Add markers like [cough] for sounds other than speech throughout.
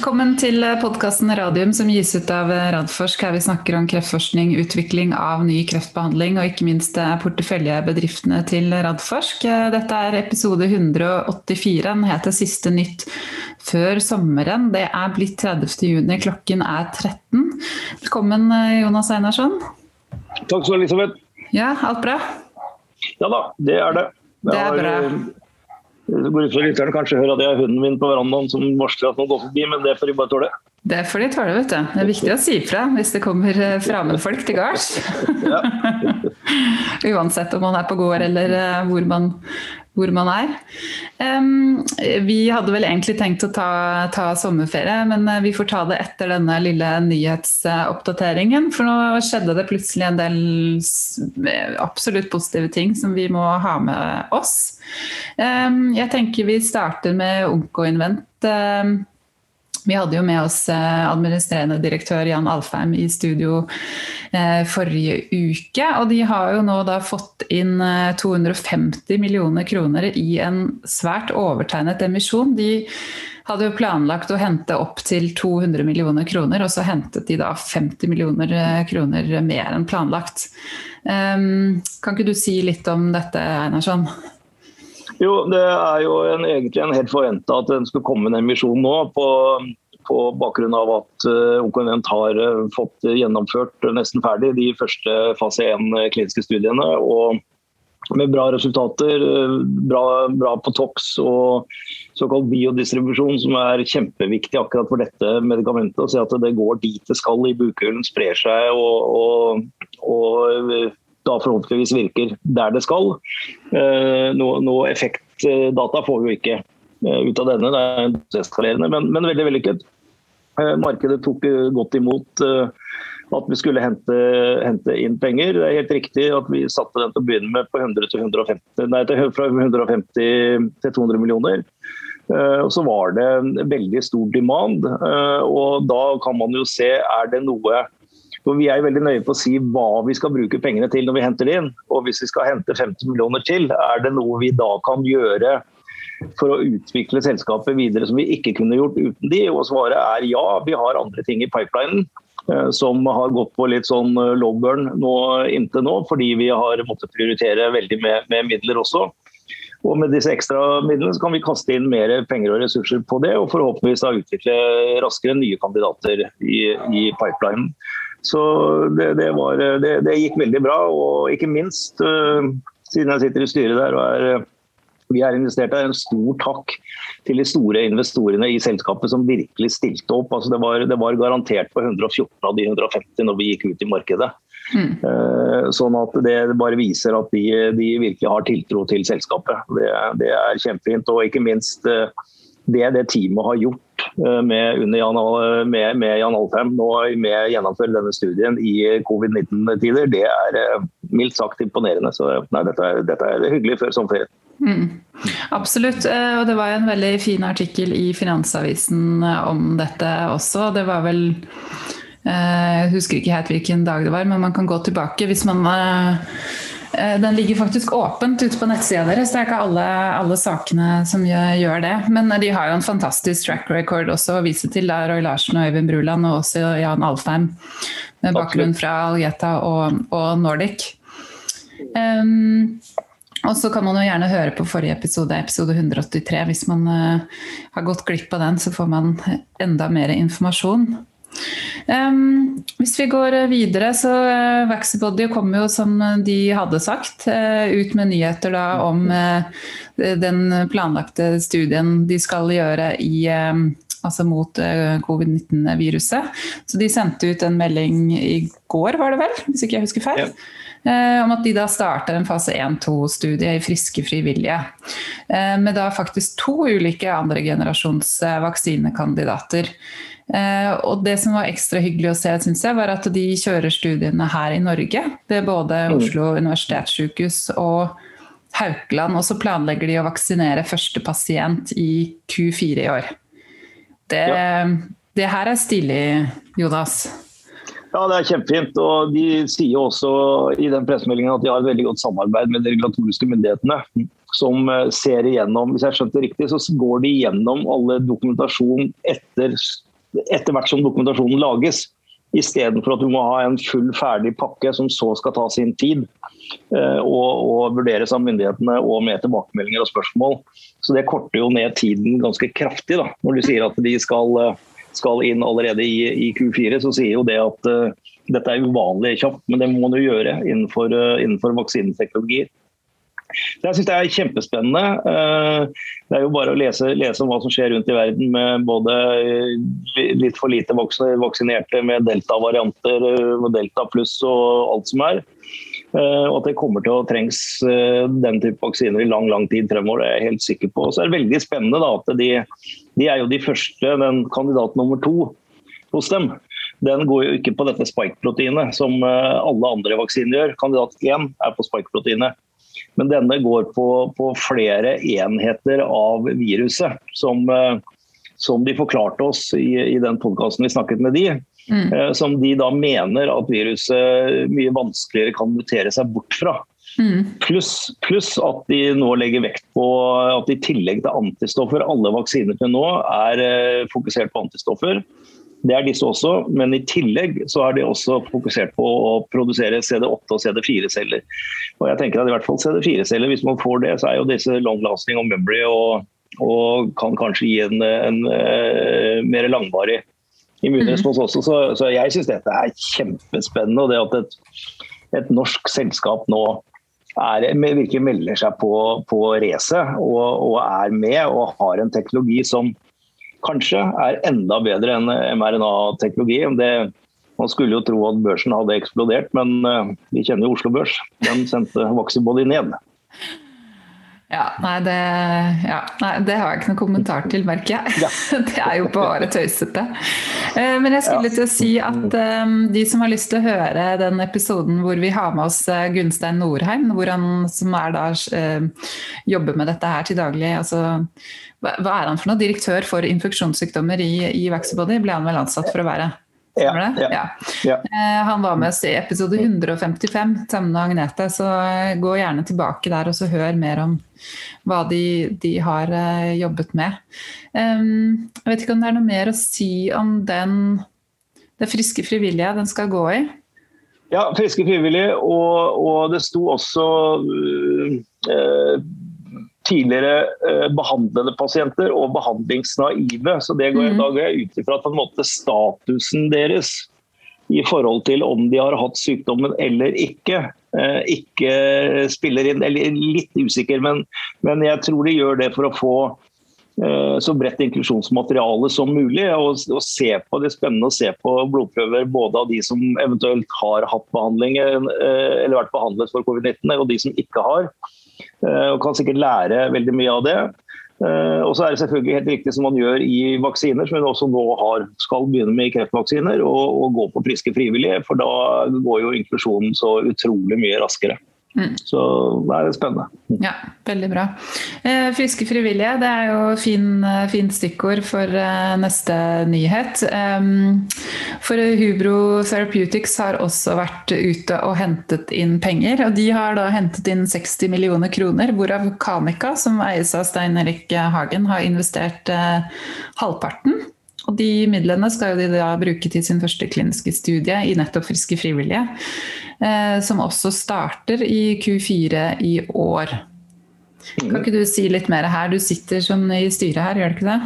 Velkommen til podkasten Radium som gis ut av Radforsk, her vi snakker om kreftforskning, utvikling av ny kreftbehandling og ikke minst porteføljebedriftene til Radforsk. Dette er episode 184. Den heter 'Siste nytt før sommeren'. Det er blitt 30. juni, klokken er 13. Velkommen Jonas Einarsson. Takk skal du ha, Elisabeth. Ja, alt bra? Ja da, det er det. Det er bra. Det går ut fra lytterne kanskje hører at jeg har hunden min på verandaen som varsler at noen går forbi, men det får de bare tåle. Det får de tåle, vet du. Det er viktig å si fra hvis det kommer eh, fremmedfolk [laughs] til gards. Ja. [laughs] Uansett om man er på gård eller eh, hvor man, hvor man er. Um, vi hadde vel egentlig tenkt å ta, ta, sommerferie, men eh, vi får ta det etter denne lille nyhetsoppdateringen. For nå skjedde det plutselig en del absolutt positive ting som vi må ha med oss. Um, jeg tenker vi starter med Onkoinvent. Um, vi hadde jo med oss eh, administrerende direktør Jan Alfheim i studio eh, forrige uke. Og de har jo nå da fått inn 250 eh, millioner kroner i en svært overtegnet emisjon. De hadde jo planlagt å hente opp til 200 millioner kroner, og så hentet de da 50 millioner kroner mer enn planlagt. Ehm, kan ikke du si litt om dette, Einarsson? Jo, det er jo en, egentlig en helt forventa at det skulle komme en emisjon nå. på, på bakgrunn av at eh, har uh, fått gjennomført nesten ferdig de første fase 1 kliniske studiene. og med bra resultater, bra, bra på TOX og såkalt biodistribusjon, som er kjempeviktig akkurat for dette medikamentet. Å se at det går dit det skal i bukhulen, sprer seg og, og, og da forhåpentligvis virker der det skal. Eh, noe, noe effektdata får vi jo ikke eh, ut av denne, det er eskalerende, men, men veldig vellykket. Eh, markedet tok godt imot at vi skulle hente, hente, inn penger. Det er helt riktig at vi satte den til å begynne med på 100 til 150, nei, fra 150 til 200 millioner. Og så var det en veldig stor demand. Og da kan man jo se er det noe for Vi er veldig nøye på å si hva vi skal bruke pengene til når vi henter inn. Og Hvis vi skal hente 50 millioner til, er det noe vi da kan gjøre for å utvikle selskapet videre som vi ikke kunne gjort uten de? Og svaret er ja, vi har andre ting i pipelinen eh, som har gått på litt sånn lowburn nå, inntil nå, fordi vi har måttet prioritere veldig med, med midler også. Og Med disse ekstra midlene kan vi kaste inn mer penger og ressurser på det, og forhåpentligvis da utvikle raskere nye kandidater i, i pipelinen. Så det, det, var, det, det, gikk veldig bra. Og ikke minst, uh, siden jeg sitter i styret der og er, uh, vi er investert der, en stor takk til de store investorene i selskapet som virkelig stilte opp. Altså det, var, det var garantert på 114 av de 150 når vi gikk ut i markedet. Mm. Sånn at det bare viser at de, de, virkelig har tiltro til selskapet. Det, det er kjempefint. Og ikke minst det det teamet har gjort Eh, med, Jan, med, med Jan Alfheim nå med å gjennomføre denne studien i covid-19-tider, det er eh, mildt sagt imponerende. Så nei, dette, er, dette er hyggelig før sommerferien. Mm. Absolutt. Eh, og det var en veldig fin artikkel i Finansavisen om dette også. Det var vel Jeg husker ikke helt hvilken dag det var, men man kan gå tilbake hvis man Eh, den ligger faktisk åpent ute på nettsida deres. Det er ikke alle, alle, sakene som gjør, det. Men de har jo en fantastisk track record også å vise til. Da, Roy Larsen og Øyvind Bruland og også Jan Alfheim med bakgrunn fra Algeta og, og Nordic. Um, og så kan man jo gjerne høre på forrige episode, episode 183. Hvis man uh, har gått glipp av den, så får man enda mer informasjon. Um, hvis vi går videre, så uh, Vaxibody kom jo som de hadde sagt uh, ut med nyheter da om uh, den planlagte studien de skal gjøre i altså mot covid-19-viruset. Så de sendte ut en melding i går, var det vel, hvis ikke jeg husker feil. Ja. Om at de da starter en fase 1-2-studie i friske frivillige. Med da faktisk to ulike andregenerasjons vaksinekandidater. Eh, og det som var ekstra hyggelig å se, synes jeg, var at de kjører studiene her i Norge. Det er både mm. Oslo universitetssykehus og Haukeland. Og så planlegger de å vaksinere første pasient i Q4 i år. Det, ja. det her er stilig, Jonas. Ja, det er kjempefint. og De sier også i den pressemeldingen at de har et veldig godt samarbeid med de regulatoriske myndighetene. Som eh, ser igjennom, hvis jeg skjønte riktig, så går de igjennom alle dokumentasjon etter etter hvert som dokumentasjonen lages. Istedenfor at du må ha en full ferdig pakke som så skal ta sin tid. Eh, og, og, vurderes av myndighetene og med tilbakemeldinger og spørsmål. Så Det korter jo ned tiden ganske kraftig. da. Når du sier at de skal, eh, skal inn allerede i, i, Q4, så sier jo det at uh, dette er uvanlig kjapt, men det må du gjøre innenfor, uh, innenfor vaksineteknologier. Det synes jeg er kjempespennende. Eh, det er jo bare å lese, lese, om hva som skjer rundt i verden med både litt for lite vaksinerte med delta-varianter, eh, delta pluss og alt som er. Eh, og at det kommer til å trengs den type vaksiner i lang lang tid fremover. det er jeg helt sikker på. Så er det veldig spennende da, at de, de er jo de første, den kandidat nummer to hos dem. Den går jo ikke på dette spike-proteinet som alle andre vaksiner gjør. Kandidat én er på spike-proteinet. Men denne går på, på flere enheter av viruset, som, eh, som de forklarte oss i, i den podkasten vi snakket med de. Mm. Eh, som de da mener at viruset mye vanskeligere kan mutere seg bort fra. Mm. Pluss plus at de nå legger vekt på at i tillegg til antistoffer, alle vaksiner til nå er eh, fokusert på antistoffer. Det er disse også, men i tillegg så er de også fokusert på å produsere CD8 og CD4-celler. Og jeg tenker at i hvert fall CD4-celler, Hvis man får det, så er jo disse long lasting og memory og, og kan kanskje gi en, en, en uh, mer langvarig immunrespons mm. også. Så, så jeg syns dette er kjempespennende. og det at et, et norsk selskap nå er, virkelig melder seg på, på racet og, og er med og har en teknologi som kanskje er enda bedre enn mRNA-teknologi. Man skulle jo tro at børsen hadde eksplodert, men eh, vi kjenner jo Oslo Børs. Den sendte Vaxibody ned. Ja nei det, ja, nei, det, har jeg ikke noen kommentar til, merker jeg. Ja. [laughs] Det er jo bare tøysete. Eh, men jeg skulle til å si at um, de som har lyst til å høre den episoden hvor vi har med oss Gunstein Norheim, hvor han som er da, jobber med dette her til daglig altså hva er han for noe? Direktør for infeksjonssykdommer i, i Vaxibody ble han vel ansatt for å være? Ja, ja, ja. Eh, han var med oss i episode 155 sammen med Agnete, så eh, gå gjerne tilbake der og så hør mer om hva de, de har eh, jobbet med. Jeg vet ikke om det er noe mer å si om den det friske frivillige den skal gå i? Ja, friske frivillige, og, og det sto også øh, tidligere behandlende behandlede pasienter og behandlingsnaive. Så det går, mm. Da går jeg ut ifra at statusen deres i forhold til om de har hatt sykdommen eller ikke, eh, ikke spiller inn. Eller litt usikker, men, men jeg tror de gjør det for å få eh, så bredt inklusjonsmateriale som mulig. Og, og, se på Det er spennende å se på blodprøver både av de som eventuelt har hatt behandling eller vært behandlet for covid-19, og de som ikke har. Eh, og kan sikkert lære veldig mye av det. Uh, og så er det selvfølgelig helt riktig som man gjør i vaksiner, som vi også nå har, skal begynne med i kreftvaksiner, og, gå på friske frivillige. For da går jo inklusjonen så utrolig mye raskere. Mm. Så det er spennende. Mm. Ja, veldig bra. Eh, friske frivillige, det er jo fin, eh, fint stikkord for eh, neste nyhet. Um, for Hubro Therapeutics har også vært ute og hentet inn penger. Og de har da hentet inn 60 millioner kroner, hvorav Kanika, som eies av Stein Erik Hagen, har investert eh, halvparten. Og de midlene skal de da bruke til sin første kliniske studie i nettopp friske frivillige, eh, som også starter i Q4 i år. Kan ikke du si litt mer her? Du sitter som i styret her, gjør du ikke det?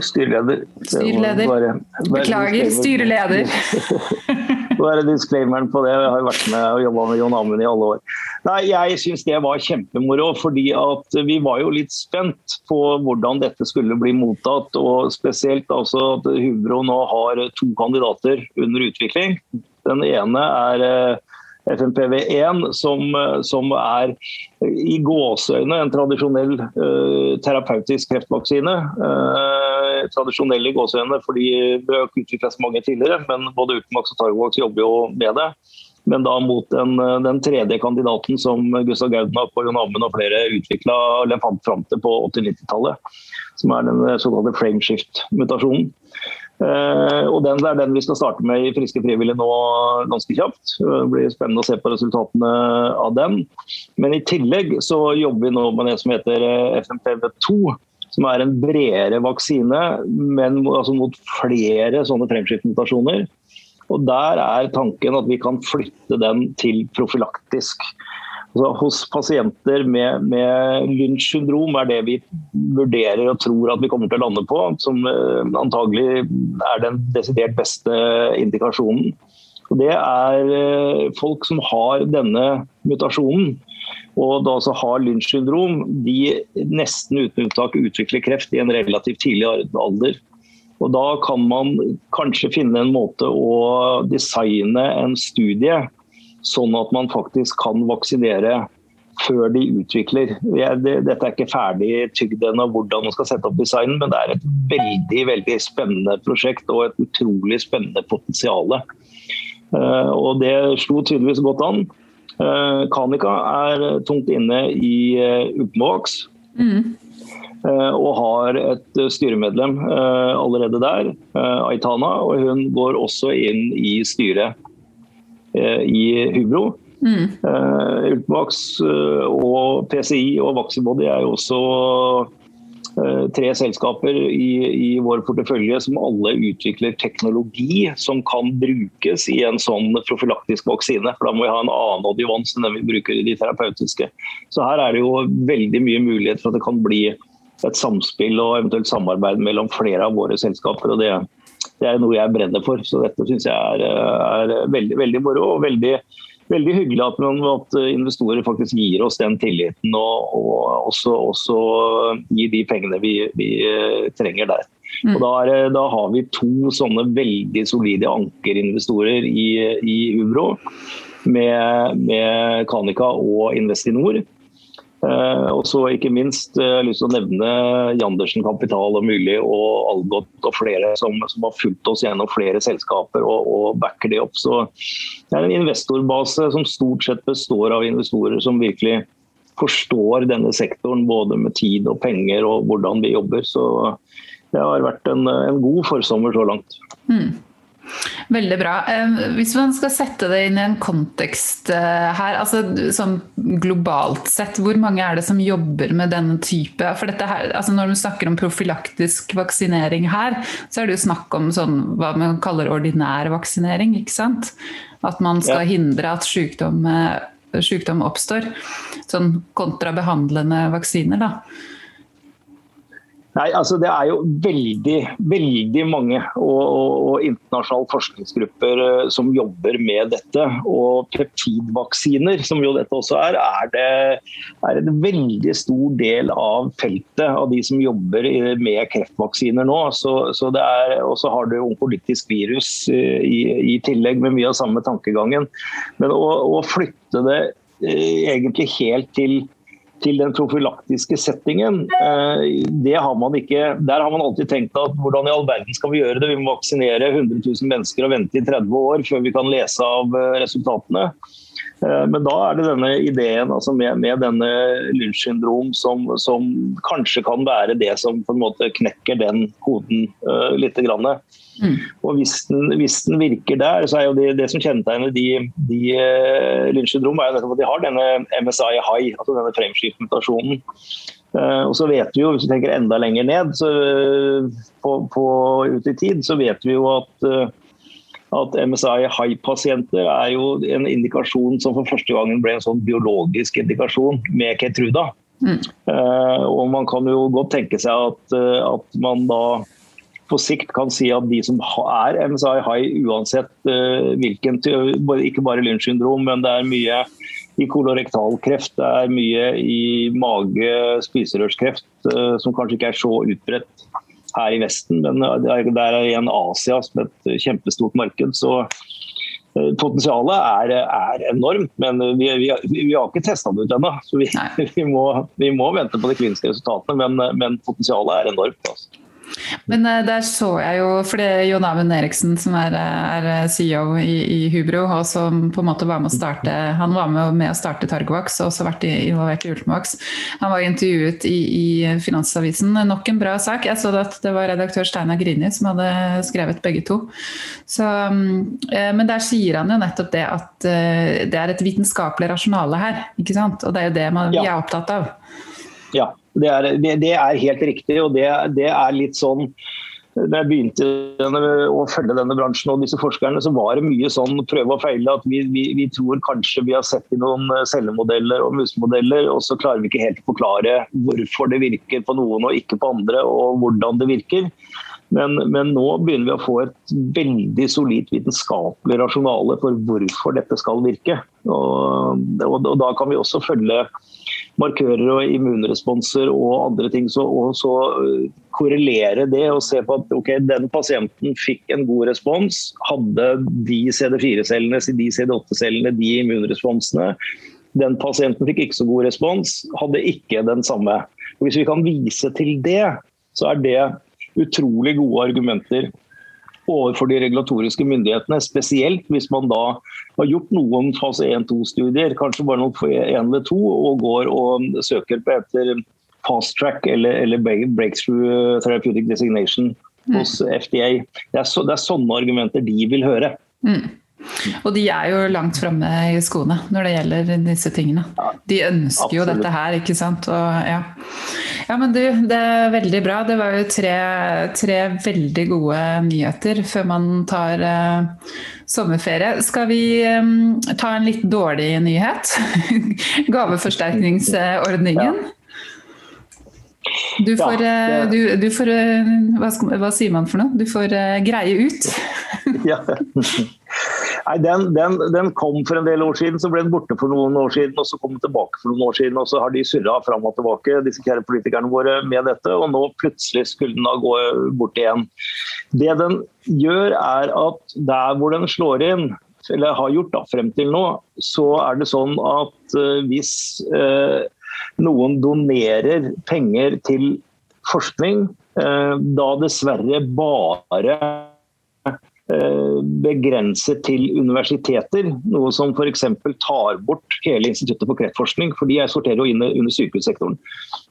Styreleder. Styreleder. Bare, bare Beklager, styreleder. [laughs] Nå er det disclaimeren på det. Jeg har vært med og jobba med John Amund i alle år. Nei, Jeg syns det var kjempemoro, fordi at vi var jo litt spent på hvordan dette skulle bli mottatt. Og spesielt altså at Hubro nå har to kandidater under utvikling. Den ene er eh, FMPV1, som, som, er i gåseøyne en tradisjonell uh, terapeutisk kreftvaksine. Uh, tradisjonell i gåseøyne fordi det har utviklet mange tidligere, men både Ultimax og Targovax jobber jo med det. Men da mot den, den tredje kandidaten som Gustav Gaudnak og Jon Amund og flere utvikla eller fant fram til på 80-90-tallet. Som er den såkalte frameshift-mutasjonen. Uh, og den er den vi skal starte med i Friske frivillige nå ganske kjapt. Det blir spennende å se på resultatene av den. Men i tillegg så jobber vi nå med det som heter eh, FMPV2. som er en bredere vaksine, men altså mot flere sånne fremskrittmutasjoner. Og Der er tanken at vi kan flytte den til profylaktisk. Altså, hos pasienter med, med Lynch syndrom er det vi vurderer og tror at vi kommer til å lande på, som uh, antagelig er den desidert beste indikasjonen. Og det er uh, folk som har denne mutasjonen og da altså har Lynch syndrom, de nesten uten unntak utvikler kreft i en relativt tidlig alder. Og Da kan man kanskje finne en måte å designe en studie sånn at man faktisk kan vaksinere før de utvikler. Dette er ikke ferdig tygd ennå hvordan man skal sette opp designen, men det er et veldig veldig spennende prosjekt og et utrolig spennende potensial. Eh, og det slo tydeligvis godt an. Eh, Kanika er tungt inne i eh, Mm. Og har et styremedlem allerede der, Aitana. Og hun går også inn i styret i Hubro. Mm. Ultmax og PCI og Vaxibody er jo også Eh, tre selskaper i, i, vår portefølje som alle utvikler teknologi som kan brukes i en sånn profylaktisk vaksine. For da må vi ha en annen adjuvans enn den vi bruker i de terapeutiske. Så her er det jo veldig mye mulighet for at det kan bli et samspill og eventuelt samarbeid mellom flere av våre selskaper. og det, det er noe jeg brenner for. Så dette syns jeg er, er veldig, veldig moro og veldig veldig hyggelig at, at, investorer faktisk gir oss den tilliten og, og også, også, gir de pengene vi, vi eh, trenger der. Mm. Og da, er, da, har vi to sånne veldig solide ankerinvestorer i, i Ubro, med, med Kanika og Investinor. Eh, og så ikke minst eh, jeg har lyst til å nevne Jandersen Kapital og Mulig og Algot og flere som, som, har fulgt oss gjennom flere selskaper og, og, backer det opp. Så det er en investorbase som stort sett består av investorer som virkelig forstår denne sektoren både med tid og penger og hvordan vi jobber. Så det har vært en, en god forsommer så langt. Mm. Veldig bra. Hvis man skal sette det inn i en kontekst eh, her, altså sånn globalt sett, hvor mange er det som jobber med denne type For dette her, altså Når du snakker om profylaktisk vaksinering her, så er det jo snakk om sånn, hva man kaller ordinær vaksinering. ikke sant? At man skal ja. hindre at sykdom, eh, sykdom oppstår. Sånn kontrabehandlende vaksiner, da. Nei, altså Det er jo veldig veldig mange og, og, og internasjonale forskningsgrupper uh, som jobber med dette. Og peptidvaksiner, som jo dette også er, er, det, er en veldig stor del av feltet av de som jobber med kreftvaksiner nå. Og så har du onkolytisk virus uh, i, i, tillegg, med mye av samme tankegangen. Men å, å flytte det egentlig helt til til den profylaktiske settingen, eh, har ikke, der har man alltid tenkt at hvordan i all verden skal vi gjøre det? Vi må vaksinere 100 000 mennesker og vente i 30 år før vi kan lese av eh, resultatene. Eh, men da er det denne ideen altså med, med, denne Lynch syndrom som, som, kanskje kan være det som på en måte knekker den koden uh, litt. Grann. Mm. Og hvis den, hvis den, virker der, så er jo det, det som kjennetegner de, de uh, Lynch syndrom, er jo at de har denne MSI high, altså denne fremskiftmutasjonen. Uh, og så vet vi jo, Hvis vi tenker enda lenger ned så, på, på, ut i tid, så vet vi jo at at MSI high-pasienter er jo en indikasjon som for første gangen ble en sånn biologisk indikasjon med Ketruda. Mm. Uh, og man kan jo godt tenke seg at, uh, at, man da på sikt kan si at de som er MSI high, uansett uh, hvilken Ikke bare lynchsyndrom, men det er mye i kolorektalkreft, det er mye i mage-spiserørskreft, som kanskje ikke er så utbredt her i Vesten, men der er igjen Asia som et kjempestort marked. så eh, Potensialet er, er, enormt, men vi, vi, vi har ikke testa det ut ennå. Vi, [laughs] vi, må, vi, må, vente på de kliniske resultatene, men, men potensialet er enormt. Altså. Men uh, der så jeg jo, for det er Jon Amund Eriksen som er, er CEO i, i, Hubro, og som på en måte var med å starte Han var med, med å starte Targovax og også vært involvert i Ultimax. Han var intervjuet i, i, Finansavisen. Nok en bra sak. Jeg så at det var redaktør Steinar Grini som hadde skrevet begge to. Så, uh, men der sier han jo nettopp det at uh, det er et vitenskapelig rasjonale her. ikke sant? Og det er jo det man, vi er opptatt av. Ja, det er, det, det er helt riktig. og det, det er litt sånn da jeg begynte å følge denne bransjen og disse forskerne, så var det mye sånn prøve og feile. At vi, vi, vi tror kanskje vi har sett i noen cellemodeller og musemodeller, og så klarer vi ikke helt å forklare hvorfor det virker på noen og ikke på andre, og hvordan det virker. Men, men, nå begynner vi å få et veldig solid vitenskapelig rasjonale for hvorfor dette skal virke. Og, og, og da kan vi også følge markører og immunresponser og andre ting. Så, og så øh, korrelere det og se på at okay, den pasienten fikk en god respons. Hadde de CD4-cellene, de CD8-cellene, de immunresponsene. Den pasienten fikk ikke så god respons, hadde ikke den samme. Og hvis vi kan vise til det, så er det utrolig gode argumenter overfor de regulatoriske myndighetene. Spesielt hvis man da har gjort noen fase 1-2-studier, kanskje bare noen én eller to, og går og søker på etter fast track eller, eller breakthrough therapeutic designation mm. hos FDA. Det er, så, det er, sånne argumenter de vil høre. Mm. Og de er jo langt framme i skoene når det gjelder disse tingene. De ønsker Absolutt. jo dette her, ikke sant. Og, ja. ja. men du, det er veldig bra. Det var jo tre, tre veldig gode nyheter før man tar uh, sommerferie. Skal vi um, ta en litt dårlig nyhet? [laughs] Gaveforsterkningsordningen. Ja. Du får, ja, eh, det... du, du får hva, hva, sier man for noe? Du får uh, greie ut. ja. [laughs] Nei, den, den, den, kom for en del år siden, så ble den borte for noen år siden, og så kom den tilbake for noen år siden. Og så har de surra fram og tilbake, disse kjære politikerne våre, med dette. Og nå plutselig skulle den da gå bort igjen. Det den gjør, er at der hvor den slår inn, eller har gjort da, frem til nå, så er det sånn at uh, hvis uh, noen donerer penger til forskning, uh, da dessverre bare Eh, begrenset til universiteter, noe som f.eks. tar bort hele Instituttet for kreftforskning, for de sorterer jo inn under sykehussektoren.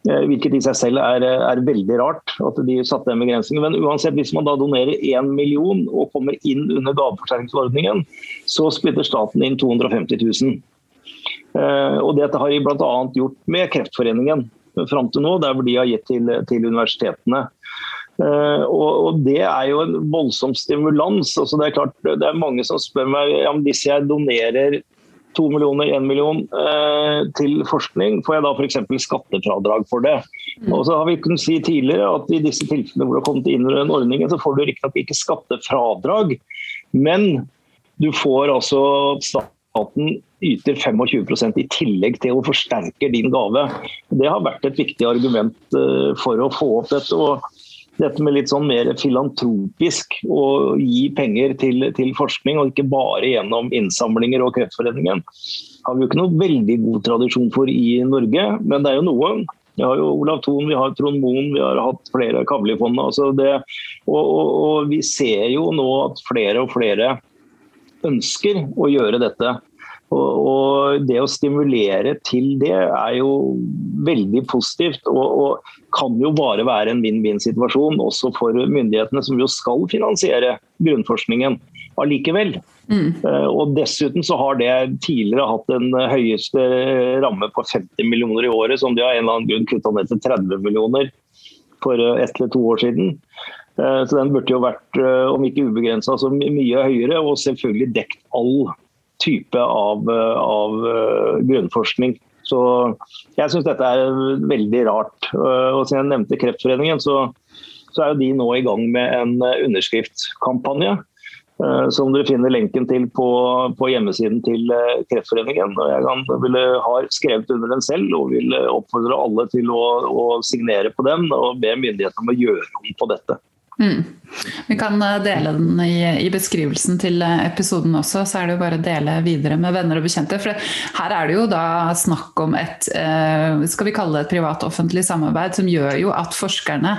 Eh, hvilket i seg selv er, er veldig rart at de satte den begrensningen. Men uansett, hvis man da donerer 1 million og kommer inn under gaveforsterkningsordningen, så splitter staten inn 250 000. Eh, og dette har de bl.a. gjort med Kreftforeningen fram til nå, der hvor de har gitt til, til universitetene. Uh, og, Det er jo en voldsom stimulans. Altså det er klart, det er mange som spør meg om hvis jeg donerer to millioner, én million uh, til forskning, får jeg da f.eks. skattefradrag for det? Mm. Og så har vi kunnet si tidligere at I disse tilfellene hvor du har kommet inn under den ordningen, så får du riktignok ikke skattefradrag, men du får altså staten yter 25% i tillegg til å forsterke din gave. Det har vært et viktig argument uh, for å få opp dette. og dette med litt sånn mer filantropisk å gi penger til, til, forskning, og ikke bare gjennom innsamlinger og Kreftforeningen, har vi jo ikke noe veldig god tradisjon for i Norge, men det er jo noe. Vi har jo Olav Thon, vi har Trond Moen, vi har hatt flere Kavli-fond. Altså og, og, og vi ser jo nå at flere og flere ønsker å gjøre dette. Og, det å stimulere til det er jo veldig positivt. Og, kan jo bare være en vinn-vinn-situasjon også for myndighetene, som jo skal finansiere grunnforskningen allikevel. Mm. Eh, og Dessuten så har det tidligere hatt den høyeste ramme på 50 millioner i året, som de av en eller annen grunn kutta ned til 30 millioner for ett eller to år siden. Eh, så den burde jo vært, eh, om ikke ubegrensa, så mye høyere. Og selvfølgelig dekt all type av, av grunnforskning. Så jeg syns dette er veldig rart. Og siden jeg nevnte Kreftforeningen, så, så er jo de nå i gang med en underskriftskampanje. Eh, som dere finner lenken til på, på hjemmesiden til eh, Kreftforeningen. og Jeg kan, ville, har skrevet under den selv og vil oppfordre alle til å, å signere på den og be myndighetene om å gjøre om på dette. Mm. Vi kan eh, dele den i, i, beskrivelsen til eh, episoden også, så er det jo bare å dele videre med venner og bekjente. For her er det jo da snakk om et eh, skal vi kalle det et privat-offentlig samarbeid som gjør jo at forskerne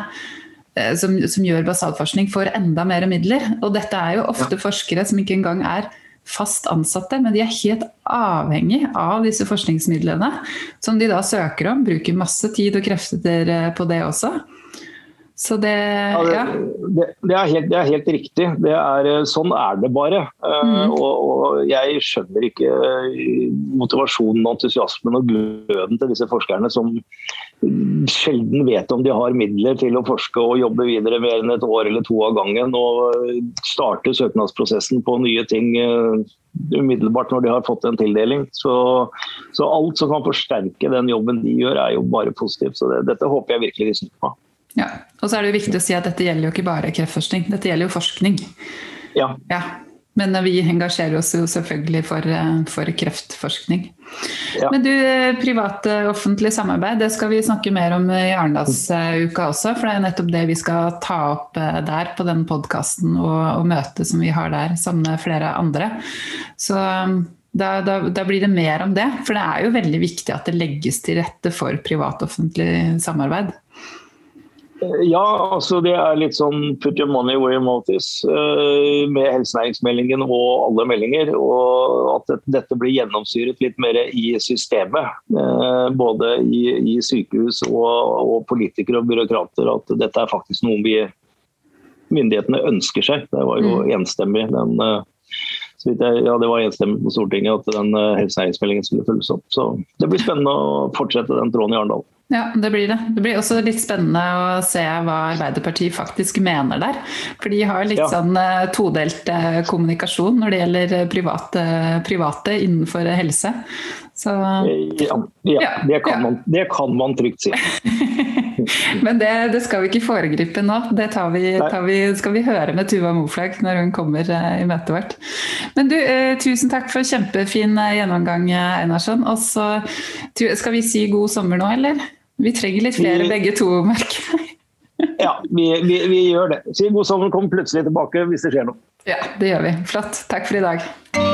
som, som, gjør basalforskning, får enda mer midler. Og dette er jo ofte forskere som ikke engang er fast ansatte, men de er helt avhengig av disse forskningsmidlene som de da søker om. Bruker masse tid og krefter på det også. Så det Ja. ja det, det, er helt, det, er helt, riktig. Er, sånn er det bare. Mm. Og, og, jeg skjønner ikke motivasjonen, entusiasmen og gløden til disse forskerne som sjelden vet om de har midler til å forske og jobbe videre mer enn et år eller to av gangen. Og starte søknadsprosessen på nye ting umiddelbart når de har fått en tildeling. Så, så, alt som kan forsterke den jobben de gjør, er jo bare positivt. Så det, dette håper jeg virkelig de snur på. Ja, og så er det jo viktig å si at dette gjelder jo ikke bare kreftforskning, dette gjelder jo forskning. Ja. ja. Men vi engasjerer oss jo selvfølgelig for, for kreftforskning. Ja. Men du, privat-offentlig samarbeid, det skal vi snakke mer om i Arendalsuka også. For det er nettopp det vi skal ta opp eh, der på den podkasten og, og møtet som vi har der sammen med flere andre. Så da, da, da, blir det mer om det. For det er jo veldig viktig at det legges til rette for privat-offentlig samarbeid. Ja, altså det er litt sånn put your money where your mouth is uh, med helsenæringsmeldingen og alle meldinger. Og at dette blir gjennomsyret litt mer i systemet. Uh, både i, i sykehus og, og, politikere og byråkrater. At dette er faktisk noe vi myndighetene ønsker seg. Det var jo mm. enstemmig. Den, ja, det var enstemmig på Stortinget at den helsenæringsmeldingen skulle følges opp. Så det blir spennende å fortsette den tråden i Arendal. Ja, det blir det. Det blir også litt spennende å se hva Arbeiderpartiet faktisk mener der. For de har litt ja. sånn uh, todelt uh, kommunikasjon når det gjelder uh, private, private, innenfor helse. Så, ja, ja, det, kan man, det kan man trygt si. [laughs] [laughs] Men det, det, skal vi ikke foregripe nå. Det tar vi, tar vi, skal vi høre med Tuva Moflag når hun kommer i møtet vårt. Men du, tusen takk for kjempefin gjennomgang, Einarsson. Og så skal vi si god sommer nå, eller? Vi trenger litt flere vi, begge to, merker jeg. [laughs] ja, vi, vi, vi, gjør det. Si god sommer, kom plutselig tilbake hvis det skjer noe. Ja, det gjør vi. Flott. Takk for i dag.